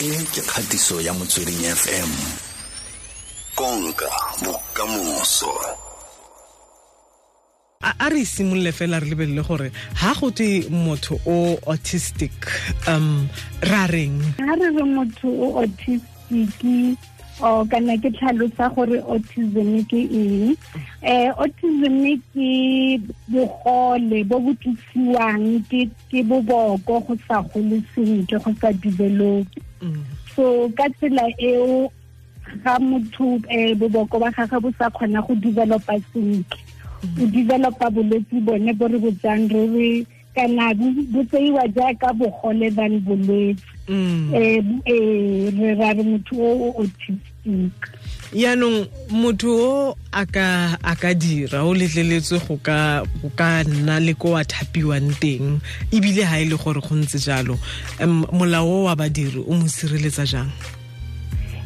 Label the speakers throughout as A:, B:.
A: e ke kgatiso ya motsweding fm konka bokamoso.
B: A a re simolole fela re lebelele gore ha go te motho o autistic um ra reng?
C: Ga re re motho o autistic o kana ke tlhalosa gore autism ke eng? Eh autism ke bogole bo bo tlisiwang ke ke boboko go sa gole sentle go sa develop so ka tsela eo ga motho um boboko ba gage bo sa kgona go developa sentle. O developa bolwetse bone bo re botsang re re kana bo tseiwa jaaka bogole than bolwetse. Um re ra re motho o autistic
B: yaanong motho o a ka a ka dira o letleletswe go ka go ka nna le ko a thapiwang teng ebile ha e le gore go ntse jalo. Um molao wa badiri o mo sireletsa jang?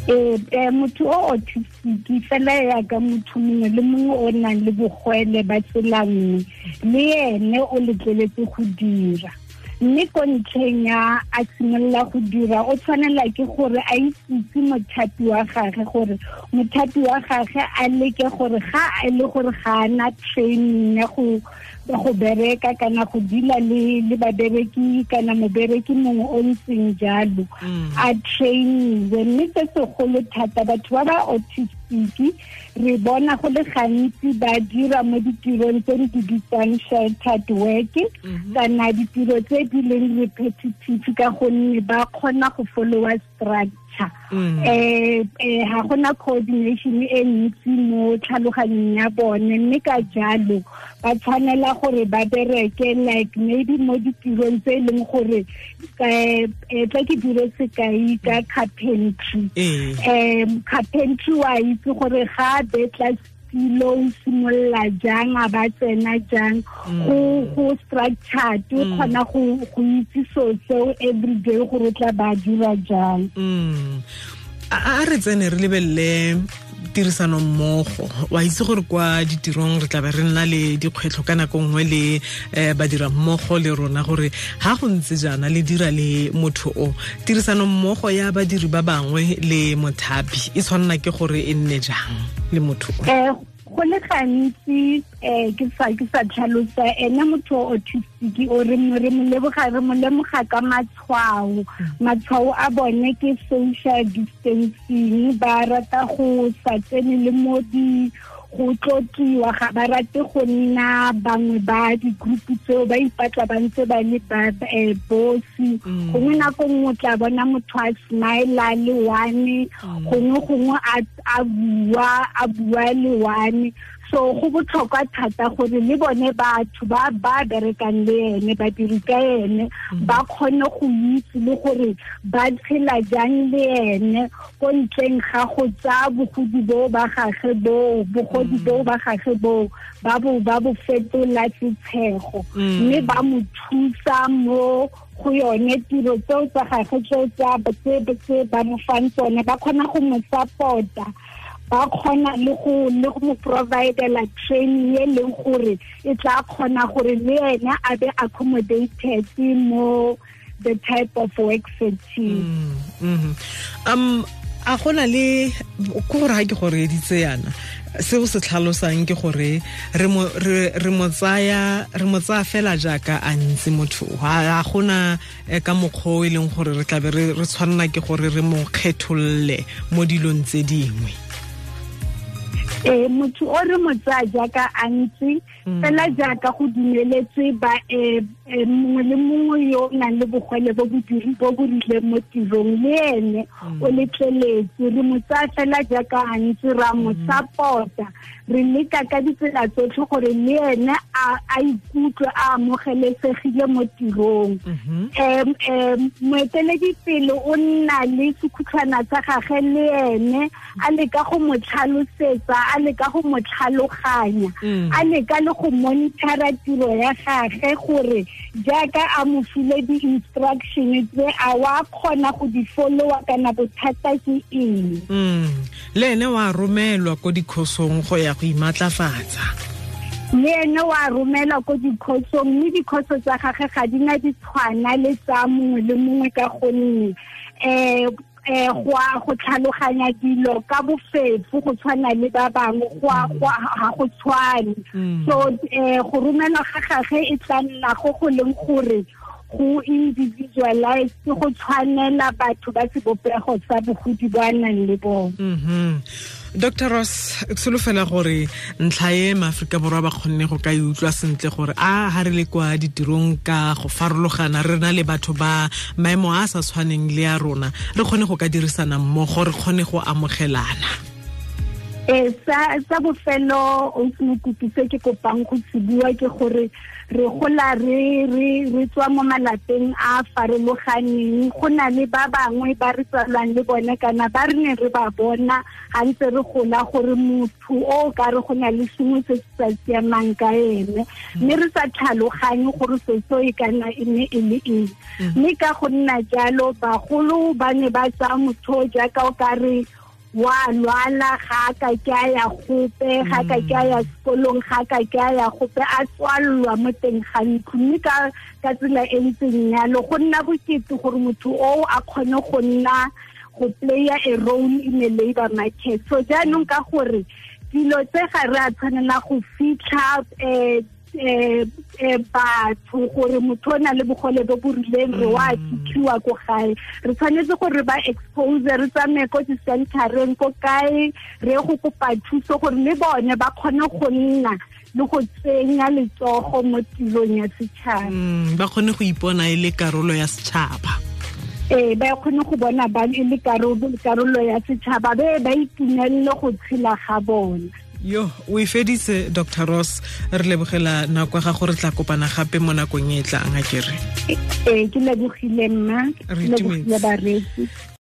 C: Eh motho o autistic fela ya ka motho mongwe le mongwe o nang le bogwele ba tsela nngwe le ene o letleletse go dira mme ko ntlheng ya a simolola go dira o tshwanela ke gore a itsitse mothapi wa gage gore mothapi wa gage a leke gore ga e le gore ga ana training ya go go bereka kana go dila le le babereki kana mobereki mongwe o ntseng jalo. A trainiwe mme se segolo thata batho ba ba autistic re bona go le gantsi ba dira mo ditirong tse di bitsang sheltered work kana ditiro tse di leng repetitive ka gonne ba kgona go followa structure eh ga gona coordination e ntsi mo tlhaloganyong ya bone mme ka jalo ba tshwanela gore ba bereke like maybe mo ditirong tse e leng gore tla ke dire sekai ka carpentry. Um carpentry wa itse gore ga betla o simolola jang a ba tsena jang? Mm. Go structured o mm. kgona go itse so seo everyday gore o tla ba dira jang? Mm.
B: A re tsene re lebelele tirisano mmogo. Wa itse gore kwa ditirong re tlabe re nna le dikgwetlho ka nako nngwe le um badira mmogo le rona gore ga go ntse jaana le dira le motho o tirisano mmogo ya badiri ba bangwe le mothapi e tshwanela ke gore e nne jang le motho o
C: go le gantsi um ke sa tlhalosa ene motho o autistic o re mo lemoga ka matshwao. Matshwao a bone ke social distancing ba rata go sa tsene le mo di go tlotliwa ga ba rate go nna bangwe ba di-group tseo ba ipatla ba ntse ba le um bosi. Gongwe nako nngwe tla bona motho a smila le one gongwe gongwe a bua a bua le one. So go botlhokwa thata gore le bone batho ba ba berekang le ene badiri ka ene ba kgone go itse le gore ba tshela jang le ene ko ntleng ga go tsaya bogodi boo ba gage boo bogodi boo ba gage boo ba bo ba bo fetola setshego mme ba mo thusa mo go yone tiro tseo tsa gage tseo tse ba mo fang tsone ba kgona go mo support-a ba kgona le go le go mo providela training e leng gore e tla kgona gore le ene a be accommodated mo the type of work setting.
B: Um a gona le ko gore ga ke gore editse yana seo se tlhalosang ke gore re mo tsaya fela jaaka a ntse motho. Ga gona ka mokgwa o e leng gore re tlabe re tshwanela ke gore re mo kgetholle mo dilong tse dingwe
C: eh motho o re motsaya jaaka a ntse fela jaaka go dumeletswe ba mongwe le mongwe yo o nang le bogwele bo bo rileng mo tirong le ene o letleletse re motsaya fela jaaka a ntse ra mo support-a. Re leka ka ditsela tsotlhe gore le ene a ikutlwe a amogelesegile mo tirong. Um moeteledipele o nna le sekhutlhwana tsa gage le ene a leka go mo tlhalosetsa a leka go mo tlhaloganya a leka le go monitara tiro ya gage gore jaaka a mo file di-instruction tse a wa kgona go di followa kana bothata ke eng?
B: Le ene wa romelwa ko dikhosong go ya go imatlafatsa
C: le ene wa romela ko dikhosong mme dikhoso tsa gage ga di na ditshwana le tsa mongwe le mongwe ka gonne um eh go go tlhaloganya dilo ka bofefo go tshwana le ba bangwe go ga go tshwane
B: Mm.
C: so eh go romelwa ga gage e tla nna go go leng gore go individualize go tshwanela batho ba sebopego sa bogodi bo a nang le bone
B: mhm dr ross ke solofela gore ntlha e maaforika borwa ba kgonne go ka e utlwa sentle gore a ga re le kwa ditirong ka go farologana re na le batho ba maemo a a sa tshwaneng le a rona re kgone go ka dirisana mmogo re kgone go amogelana
C: eh sa sa bofelo o smokuti se ke kopang go se bua ke gore re gola re re re tswa mo malapeng a farologaneng. Go na le ba bangwe ba re tswalang le bone kana ba re ne re ba bona ga ntse re gola gore motho o ka re go na le sengwe se se sa siamang ka ene. Mme re sa tlhaloganye gore seso e kana e ne e le eng. Mme ka go nna jalo bagolo ba ne ba tsaya motho jaaka o ka re wa lwala ga ka ke a ya gope ga ka ke a ya sekolong ga ka ke a ya gope a tswalelwa mo teng ga ntlo. Mme ka ka tsela e ntseng yalo go nna bokete gore motho o a kgone go nna go playa a role in a labor market. So jaanong ka gore dilo tse ga re a tshwanela go fitlha um eh eh batho gore motho o na le bogole bo bo rileng re wa thikiwa ko gae. Re tshwanetse gore ba expose re tsamaye ko di-centereng ko kae re go kopa thuso gore le bone ba kgone go nna le go tsenya letsogo mo tilong ya setšhaba.
B: Mm, ba kgone go ipona e le karolo ya setšhaba.
C: Ee ba kgone go bona ba e le karolo karolo ya setšhaba be ba itumelele go tshela ga bona
B: yo o e feditse dr ross. Re lebogela nako ga gago re tla kopana gape mo nakong e e tlang a kere
C: ke lebogile mma.
B: Re
C: lebogile bareetsi